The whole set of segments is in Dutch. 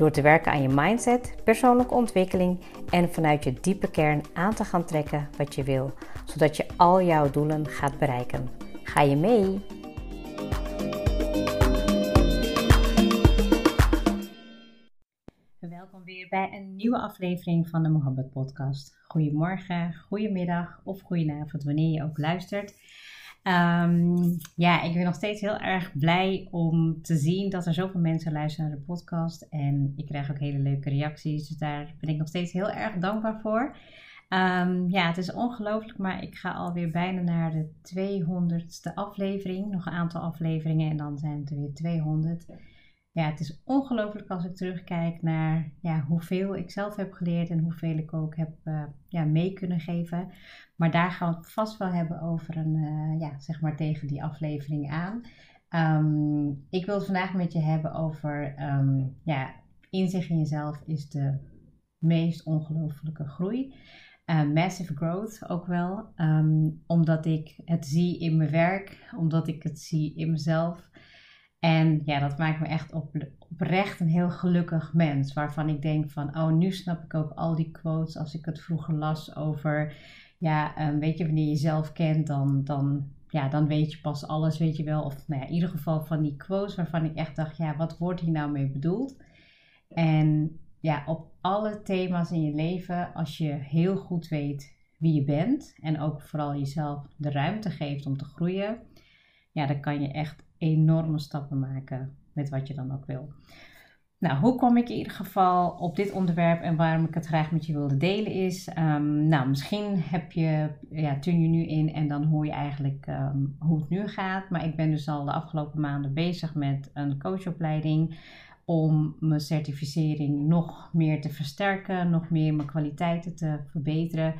Door te werken aan je mindset, persoonlijke ontwikkeling en vanuit je diepe kern aan te gaan trekken wat je wil, zodat je al jouw doelen gaat bereiken. Ga je mee? Welkom weer bij een nieuwe aflevering van de Mohammed Podcast. Goedemorgen, goedemiddag of goedenavond, wanneer je ook luistert. Um, ja, ik ben nog steeds heel erg blij om te zien dat er zoveel mensen luisteren naar de podcast. En ik krijg ook hele leuke reacties. Dus daar ben ik nog steeds heel erg dankbaar voor. Um, ja, het is ongelooflijk, maar ik ga alweer bijna naar de 200ste aflevering. Nog een aantal afleveringen en dan zijn het er weer 200 ja, het is ongelooflijk als ik terugkijk naar ja, hoeveel ik zelf heb geleerd en hoeveel ik ook heb uh, ja, mee kunnen geven. Maar daar gaan we het vast wel hebben over een, uh, ja, zeg maar tegen die aflevering aan. Um, ik wil het vandaag met je hebben over um, ja, inzicht in jezelf is de meest ongelooflijke groei. Uh, massive growth ook wel, um, omdat ik het zie in mijn werk, omdat ik het zie in mezelf. En ja, dat maakt me echt op, oprecht een heel gelukkig mens. Waarvan ik denk van, oh, nu snap ik ook al die quotes als ik het vroeger las over, ja, um, weet je, wanneer je jezelf kent, dan, dan, ja, dan weet je pas alles, weet je wel. Of nou ja, in ieder geval van die quotes waarvan ik echt dacht, ja, wat wordt hier nou mee bedoeld? En ja, op alle thema's in je leven, als je heel goed weet wie je bent en ook vooral jezelf de ruimte geeft om te groeien, ja, dan kan je echt enorme stappen maken met wat je dan ook wil. Nou, hoe kom ik in ieder geval op dit onderwerp en waarom ik het graag met je wilde delen is, um, nou, misschien heb je, ja, tun je nu in en dan hoor je eigenlijk um, hoe het nu gaat. Maar ik ben dus al de afgelopen maanden bezig met een coachopleiding om mijn certificering nog meer te versterken, nog meer mijn kwaliteiten te verbeteren,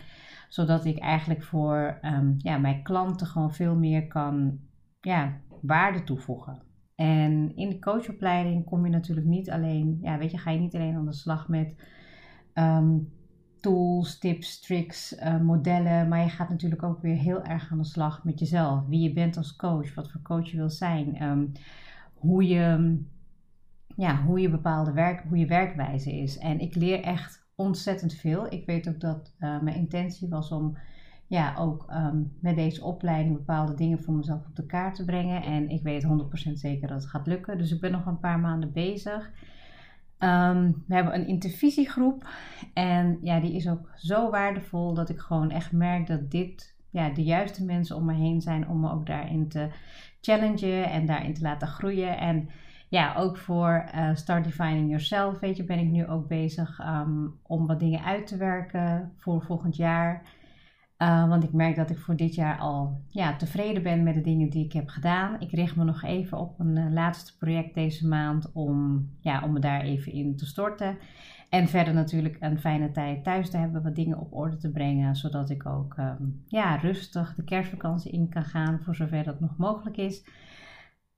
zodat ik eigenlijk voor um, ja, mijn klanten gewoon veel meer kan ja, waarde toevoegen. En in de coachopleiding kom je natuurlijk niet alleen, ja, weet je, ga je niet alleen aan de slag met um, tools, tips, tricks, uh, modellen, maar je gaat natuurlijk ook weer heel erg aan de slag met jezelf. Wie je bent als coach, wat voor coach je wil zijn, um, hoe je, ja, hoe je bepaalde werk, hoe je werkwijze is. En ik leer echt ontzettend veel. Ik weet ook dat uh, mijn intentie was om ja, ook um, met deze opleiding bepaalde dingen voor mezelf op de kaart te brengen. En ik weet 100% zeker dat het gaat lukken. Dus ik ben nog een paar maanden bezig. Um, we hebben een intervisiegroep. En ja, die is ook zo waardevol dat ik gewoon echt merk dat dit ja, de juiste mensen om me heen zijn om me ook daarin te challengen en daarin te laten groeien. En ja, ook voor uh, Start Defining Yourself, weet je, ben ik nu ook bezig um, om wat dingen uit te werken voor volgend jaar. Uh, want ik merk dat ik voor dit jaar al ja, tevreden ben met de dingen die ik heb gedaan. Ik richt me nog even op een uh, laatste project deze maand om, ja, om me daar even in te storten. En verder natuurlijk een fijne tijd thuis te hebben, wat dingen op orde te brengen. Zodat ik ook um, ja, rustig de kerstvakantie in kan gaan, voor zover dat nog mogelijk is.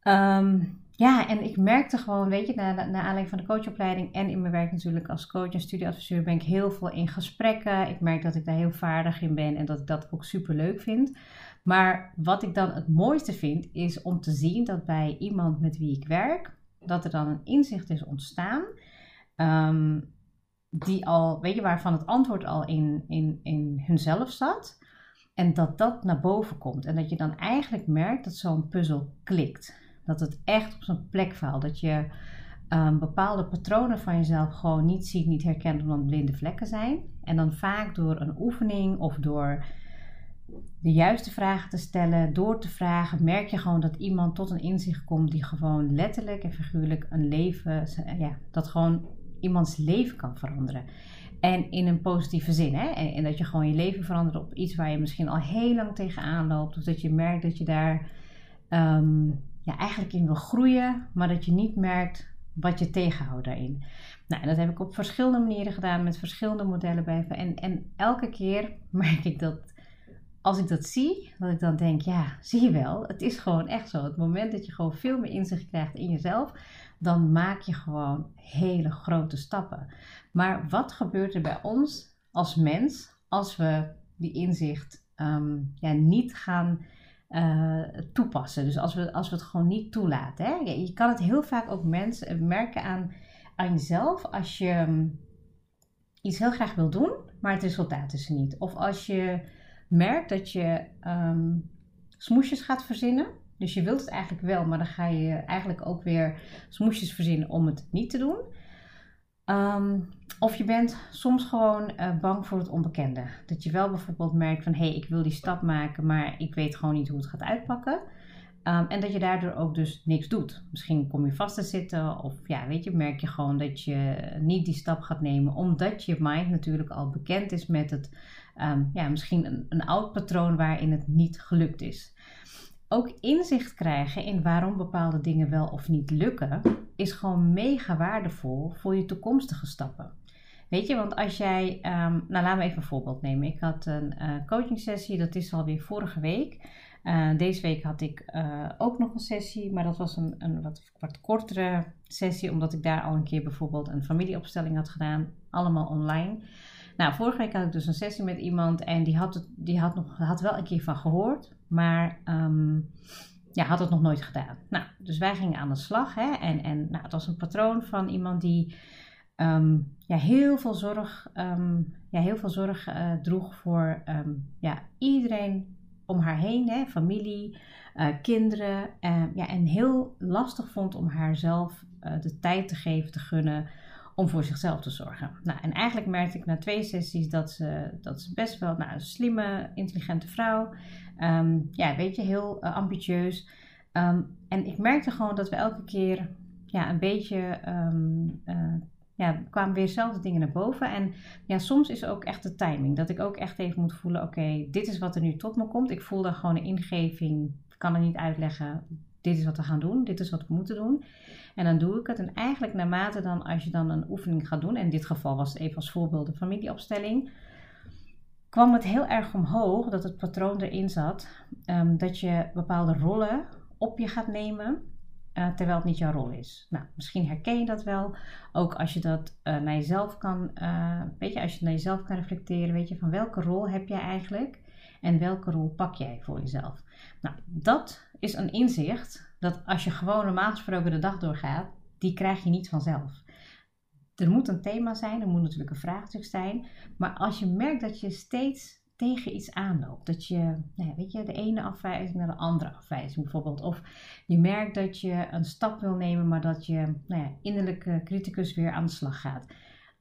Um, ja, en ik merkte gewoon, weet je, na, na aanleiding van de coachopleiding en in mijn werk natuurlijk als coach en studieadviseur ben ik heel veel in gesprekken. Ik merk dat ik daar heel vaardig in ben en dat ik dat ook super leuk vind. Maar wat ik dan het mooiste vind, is om te zien dat bij iemand met wie ik werk, dat er dan een inzicht is ontstaan. Um, die al, weet je, waarvan het antwoord al in, in, in hunzelf zat. En dat dat naar boven komt. En dat je dan eigenlijk merkt dat zo'n puzzel klikt. Dat het echt op zijn plek valt. Dat je um, bepaalde patronen van jezelf gewoon niet ziet, niet herkent, omdat blinde vlekken zijn. En dan vaak door een oefening of door de juiste vragen te stellen, door te vragen, merk je gewoon dat iemand tot een inzicht komt die gewoon letterlijk en figuurlijk een leven, ja, dat gewoon iemands leven kan veranderen. En in een positieve zin. Hè? En, en, dat je gewoon je leven verandert op iets waar je misschien al heel lang tegenaan loopt. Of dat je merkt dat je daar um, ja, eigenlijk in wil groeien, maar dat je niet merkt wat je tegenhoudt daarin. Nou, en dat heb ik op verschillende manieren gedaan met verschillende modellen bij. En, en elke keer merk ik dat als ik dat zie, dat ik dan denk, ja, zie je wel, het is gewoon echt zo. Het moment dat je gewoon veel meer inzicht krijgt in jezelf, dan maak je gewoon hele grote stappen. Maar wat gebeurt er bij ons als mens als we die inzicht ehm, ja, niet gaan uh, toepassen? Dus als we, als we het gewoon niet toelaten. Hè? Je kan het heel vaak ook mensen merken aan, aan jezelf als je ehm, iets heel graag wil doen, maar het resultaat is er niet. Of als je merkt dat je um, smoesjes gaat verzinnen. Dus je wilt het eigenlijk wel, maar dan ga je eigenlijk ook weer smoesjes verzinnen om het niet te doen. Ehm, of je bent soms gewoon uh, bang voor het onbekende. Dat je wel bijvoorbeeld merkt van hé, hey, ik wil die stap maken, maar ik weet gewoon niet hoe het gaat uitpakken. Um, en dat je daardoor ook dus niks doet. Misschien kom je vast te zitten of ja, weet je, merk je gewoon dat je niet die stap gaat nemen, omdat je mind natuurlijk al bekend is met het um, ja, misschien een, een oud patroon waarin het niet gelukt is. Ook inzicht krijgen in waarom bepaalde dingen wel of niet lukken, is gewoon mega waardevol voor je toekomstige stappen. Weet je, want als jij, um, nou laten we even een voorbeeld nemen. Ik had een uh, coaching sessie, dat is alweer vorige week. Uh, deze week had ik uh, ook nog een sessie, maar dat was een, een wat, wat kortere sessie, omdat ik daar al een keer bijvoorbeeld een familieopstelling had gedaan, allemaal online. Nou, vorige week had ik dus een sessie met iemand en die had, het, die had, nog, had wel een keer van gehoord, maar um, ja, had het nog nooit gedaan. Nou, dus wij gingen aan de slag hè, en, en nou, het was een patroon van iemand die um, ja, heel veel zorg, um, ja, heel veel zorg uh, droeg voor ja, iedereen om haar heen, hè, familie, uh, kinderen. Uh, ja, en heel lastig vond om haarzelf de tijd te geven, te gunnen om voor zichzelf te zorgen. Nou, en eigenlijk merkte ik na twee sessies dat ze, dat best wel nou, een slimme, intelligente vrouw. Um, ja, weet je, heel uh, ambitieus. Um, en ik merkte gewoon dat we elke keer ja, een beetje. Um, uh, ja, kwamen weer dezelfde dingen naar boven. En ja, soms is ook echt de timing. Dat ik ook echt even moet voelen: oké, dit is wat er nu tot me komt. Ik voel daar gewoon een ingeving. Ik kan het niet uitleggen. Dit is wat we gaan doen. Dit is wat we moeten doen. En dan doe ik het. En eigenlijk naarmate dan, als je dan een oefening gaat doen, en in dit geval was het even als voorbeeld de familieopstelling, kwam het heel erg omhoog dat het patroon erin zat um, dat je bepaalde rollen op je gaat nemen. Uh, terwijl het niet jouw rol is. Nou, misschien herken je dat wel. Ook als je dat uh, naar jezelf kan, uh, weet je, als je naar jezelf kan reflecteren, weet je, van welke rol heb jij eigenlijk en welke rol pak jij voor jezelf. Nou, dat is een inzicht dat als je gewoon normaal gesproken de dag doorgaat, die krijg je niet vanzelf. Er moet een thema zijn, er moet natuurlijk een vraagstuk zijn. Maar als je merkt dat je steeds tegen iets aanloopt, dat je, nou weet je, de ene afwijzing naar de andere afwijzing bijvoorbeeld. Of je merkt dat je een stap wil nemen, maar dat je nou ja, innerlijke criticus weer aan de slag gaat.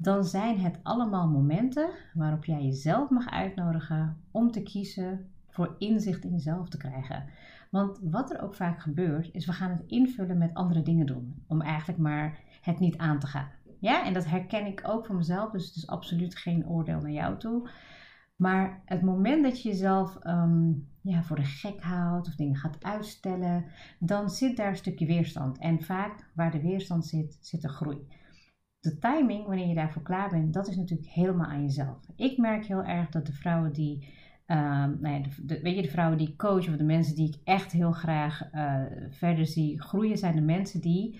Dan zijn het allemaal momenten waarop jij jezelf mag uitnodigen om te kiezen voor inzicht in jezelf te krijgen. Want wat er ook vaak gebeurt, is we gaan het invullen met andere dingen doen. Om eigenlijk maar het niet aan te gaan. Ja, en dat herken ik ook van mezelf, dus het is absoluut geen oordeel naar jou toe. Maar het moment dat je jezelf um, ja, voor de gek houdt of dingen gaat uitstellen, dan zit daar een stukje weerstand. En vaak waar de weerstand zit, zit er groei. De timing, wanneer je daarvoor klaar bent, dat is natuurlijk helemaal aan jezelf. Ik merk heel erg dat de vrouwen die Um, nou ja, de, weet je, de vrouwen die ik coach of de mensen die ik echt heel graag uh, verder zie groeien, zijn de mensen die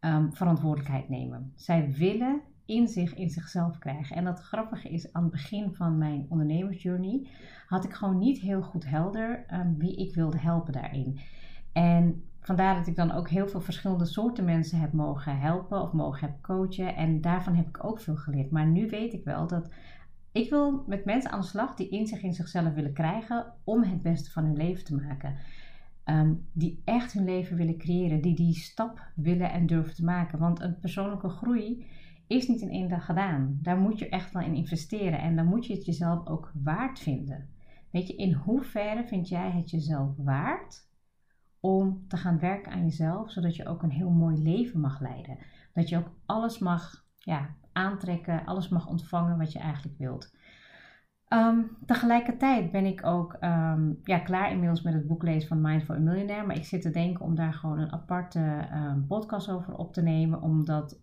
um, verantwoordelijkheid nemen. Zij willen inzicht in zichzelf krijgen. En dat grappige is, aan het begin van mijn ondernemersjourney had ik gewoon niet heel goed helder um, wie ik wilde helpen daarin. En vandaar dat ik dan ook heel veel verschillende soorten mensen heb mogen helpen of mogen heb coachen. En daarvan heb ik ook veel geleerd. Maar nu weet ik wel dat ik wil met mensen aan de slag die inzicht in zichzelf willen krijgen om het beste van hun leven te maken. Um, die echt hun leven willen creëren, die die stap willen en durven te maken. Want een persoonlijke groei is niet in één dag gedaan. Daar moet je echt wel in investeren en dan moet je het jezelf ook waard vinden. Weet je, in hoeverre vind jij het jezelf waard om te gaan werken aan jezelf, zodat je ook een heel mooi leven mag leiden? Dat je ook alles mag ja, aantrekken, alles mag ontvangen wat je eigenlijk wilt. Um, tegelijkertijd ben ik ook um, ja, klaar inmiddels met het boek lezen van Mindful Millionaire. Maar ik zit te denken om daar gewoon een aparte um, podcast over op te nemen. Omdat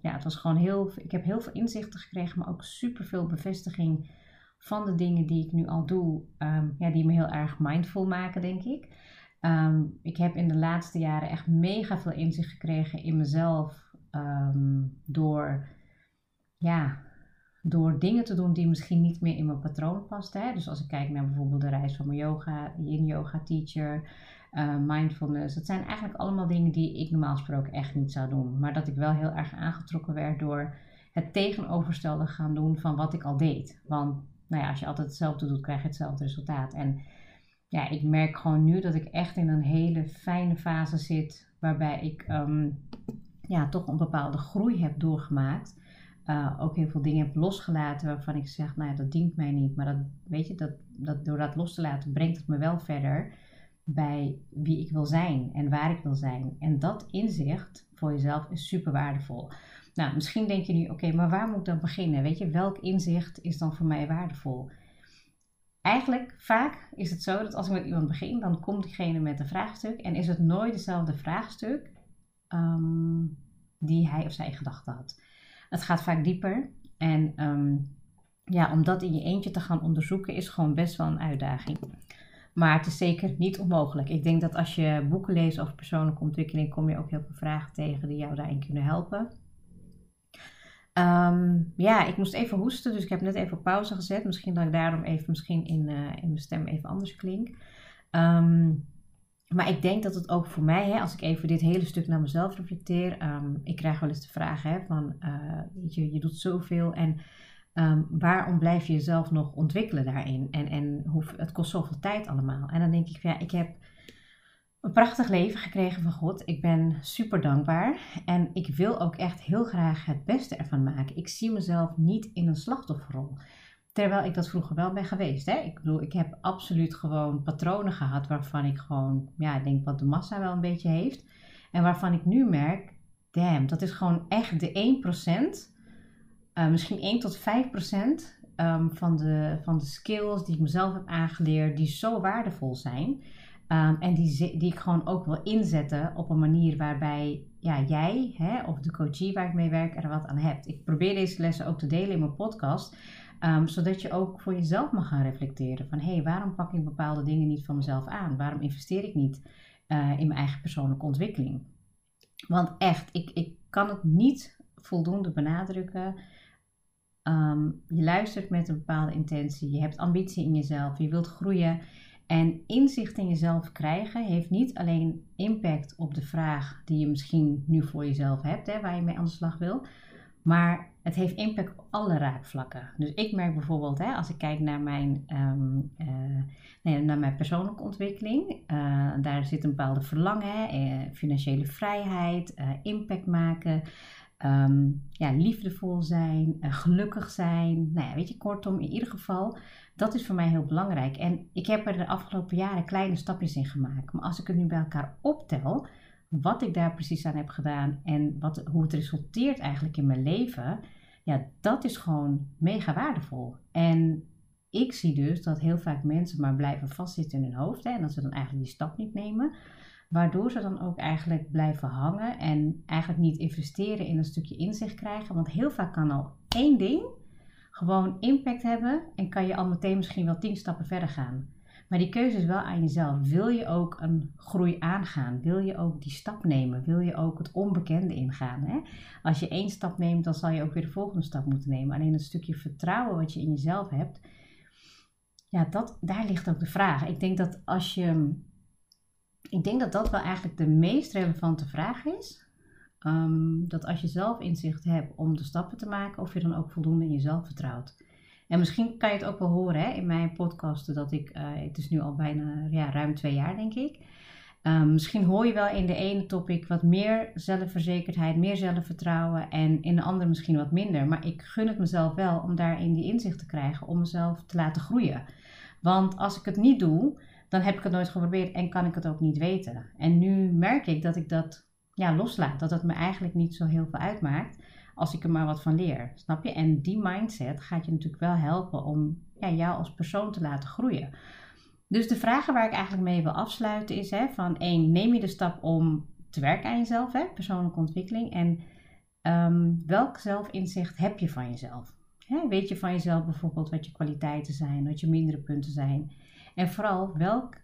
ja, het was gewoon heel. Ik heb heel veel inzichten gekregen, maar ook super veel bevestiging van de dingen die ik nu al doe. ja, die me heel erg mindful maken, denk ik. Ik heb in de laatste jaren echt mega veel inzicht gekregen in mezelf. door ja, door dingen te doen die misschien niet meer in mijn patroon pasten. Dus als ik kijk naar bijvoorbeeld de reis van mijn yoga, yin yoga teacher, uh, mindfulness. Dat zijn eigenlijk allemaal dingen die ik normaal gesproken echt niet zou doen. Maar dat ik wel heel erg aangetrokken werd door het tegenovergestelde gaan doen van wat ik al deed. Want nou ja, als je altijd hetzelfde doet, krijg je hetzelfde resultaat. En ja, ik merk gewoon nu dat ik echt in een hele fijne fase zit. Waarbij ik ehm, ja, toch een bepaalde groei heb doorgemaakt. Uh, ook heel veel dingen heb losgelaten waarvan ik zeg, nou ja, dat dient mij niet. Maar dat, weet je, dat, dat, door dat los te laten brengt het me wel verder bij wie ik wil zijn en waar ik wil zijn. En dat inzicht voor jezelf is super waardevol. Nou, misschien denk je nu, oké, maar waar moet ik dan beginnen? Weet je, welk inzicht is dan voor mij waardevol? Eigenlijk, vaak is het zo dat als ik met iemand begin, dan komt diegene met een vraagstuk en is het nooit dezelfde vraagstuk um, die hij of zij gedacht had. Het gaat vaak dieper. En um, ja, om dat in je eentje te gaan onderzoeken is gewoon best wel een uitdaging. Maar het is zeker niet onmogelijk. Ik denk dat als je boeken leest over persoonlijke ontwikkeling, kom je ook heel veel vragen tegen die jou daarin kunnen helpen. Um, ja, ik moest even hoesten, dus ik heb net even op pauze gezet. Misschien dat ik daarom even misschien in, uh, in mijn stem even anders klink. Um, maar ik denk dat het ook voor mij, hè, als ik even dit hele stuk naar mezelf reflecteer, um, ik krijg wel eens de vraag hè, van, uh, je, je doet zoveel en waarom blijf je jezelf nog ontwikkelen daarin? En, en hoe, het kost zoveel tijd allemaal. En dan denk ik, ja, ik heb een prachtig leven gekregen van God. Ik ben super dankbaar en ik wil ook echt heel graag het beste ervan maken. Ik zie mezelf niet in een slachtofferrol. Terwijl ik dat vroeger wel ben geweest. Hè? Ik bedoel, ik heb absoluut gewoon patronen gehad waarvan ik gewoon, ja, denk wat de massa wel een beetje heeft. En waarvan ik nu merk, damn, dat is gewoon echt de 1%, uh, eh, misschien 1 tot 5% um, ehm, van, de, van de skills die ik mezelf heb aangeleerd, die zo waardevol zijn. Um, en die, die ik gewoon ook wil inzetten op een manier waarbij ja, jij hè, of de coachie waar ik mee werk er wat aan hebt. Ik probeer deze lessen ook te delen in mijn podcast. Um, zodat je ook voor jezelf mag gaan reflecteren van hé, hey, waarom pak ik bepaalde dingen niet van mezelf aan? Waarom investeer ik niet uh, in mijn eigen persoonlijke ontwikkeling? Want echt, ik, ik kan het niet voldoende benadrukken. Um, je luistert met een bepaalde intentie, je hebt ambitie in jezelf, je wilt groeien. En inzicht in jezelf krijgen heeft niet alleen impact op de vraag die je misschien nu voor jezelf hebt, hè, waar je mee aan de slag wil, maar het heeft impact op alle raakvlakken. Dus ik merk bijvoorbeeld, hè, als ik kijk naar mijn, um, nee, naar mijn persoonlijke ontwikkeling, uh, daar zit een bepaalde verlangen, uh, financiële vrijheid, impact maken, um, ja, liefdevol zijn, gelukkig zijn. Nou ja, weet je, kortom, in ieder geval, dat is voor mij heel belangrijk. En ik heb er de afgelopen jaren kleine stapjes in gemaakt. Maar als ik het nu bij elkaar optel, wat ik daar precies aan heb gedaan en wat, hoe het resulteert eigenlijk in mijn leven, ja, dat is gewoon mega waardevol. En ik zie dus dat heel vaak mensen maar blijven vastzitten in hun hoofd hè, en dat ze dan eigenlijk die stap niet nemen. Waardoor ze dan ook eigenlijk blijven hangen en eigenlijk niet investeren in een stukje inzicht krijgen. Want heel vaak kan al één ding gewoon impact hebben en kan je al meteen misschien wel tien stappen verder gaan. Maar die keuze is wel aan jezelf. Wil je ook een groei aangaan? Wil je ook die stap nemen? Wil je ook het onbekende ingaan? Hè? Als je één stap neemt, dan zal je ook weer de volgende stap moeten nemen. Alleen een stukje vertrouwen wat je in jezelf hebt, ja, dat, daar ligt ook de vraag. Ik denk dat als je. Ik denk dat dat wel eigenlijk de meest relevante vraag is. Um, dat als je zelf inzicht hebt om de stappen te maken, of je dan ook voldoende in jezelf vertrouwt. En misschien kan je het ook wel horen hè, in mijn podcasten dat ik, uh, het is nu al bijna ja, ruim twee jaar denk ik. Um, misschien hoor je wel in de ene topic wat meer zelfverzekerdheid, meer zelfvertrouwen en in de andere misschien wat minder. Maar ik gun het mezelf wel om daarin die inzicht te krijgen, om mezelf te laten groeien. Want als ik het niet doe, dan heb ik het nooit geprobeerd en kan ik het ook niet weten. En nu merk ik dat ik dat ja, loslaat, dat het me eigenlijk niet zo heel veel uitmaakt. als ik er maar wat van leer. Snap je? En die mindset gaat je natuurlijk wel helpen om ja, jou als persoon te laten groeien. Dus de vragen waar ik eigenlijk mee wil afsluiten is: hè, van één, neem je de stap om te werken aan jezelf, hè, persoonlijke ontwikkeling. En ehm, welk zelfinzicht heb je van jezelf? Hè, weet je van jezelf bijvoorbeeld wat je kwaliteiten zijn, wat je mindere punten zijn? En vooral, welk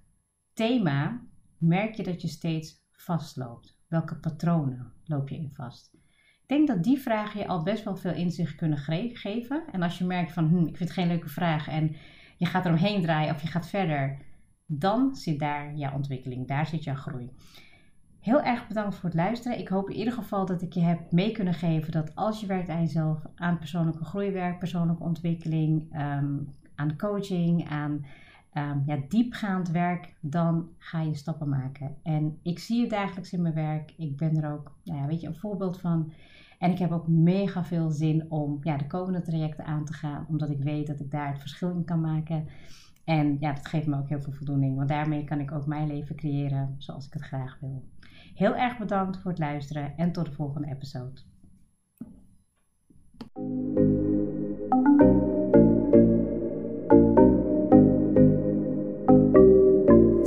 thema merk je dat je steeds vastloopt? Welke patronen loop je in vast? Ik denk dat die vragen je al best wel veel inzicht kunnen geven. En als je merkt van, hm, ik vind het geen leuke vraag en je gaat eromheen draaien of je gaat verder, dan zit daar jouw ontwikkeling, daar zit jouw groei. Heel erg bedankt voor het luisteren. Ik hoop in ieder geval dat ik je heb mee kunnen geven dat als je werkt aan jezelf, aan persoonlijke groeiwerk, persoonlijke ontwikkeling, ehm, aan coaching, aan um, ja, diepgaand werk, dan ga je stappen maken. En ik zie het dagelijks in mijn werk. Ik ben er ook, nou ja, weet je, een voorbeeld van. En ik heb ook mega veel zin om ja, de komende trajecten aan te gaan, omdat ik weet dat ik daar het verschil in kan maken. En ja, dat geeft me ook heel veel voldoening, want daarmee kan ik ook mijn leven creëren zoals ik het graag wil. Heel erg bedankt voor het luisteren en tot de volgende episode.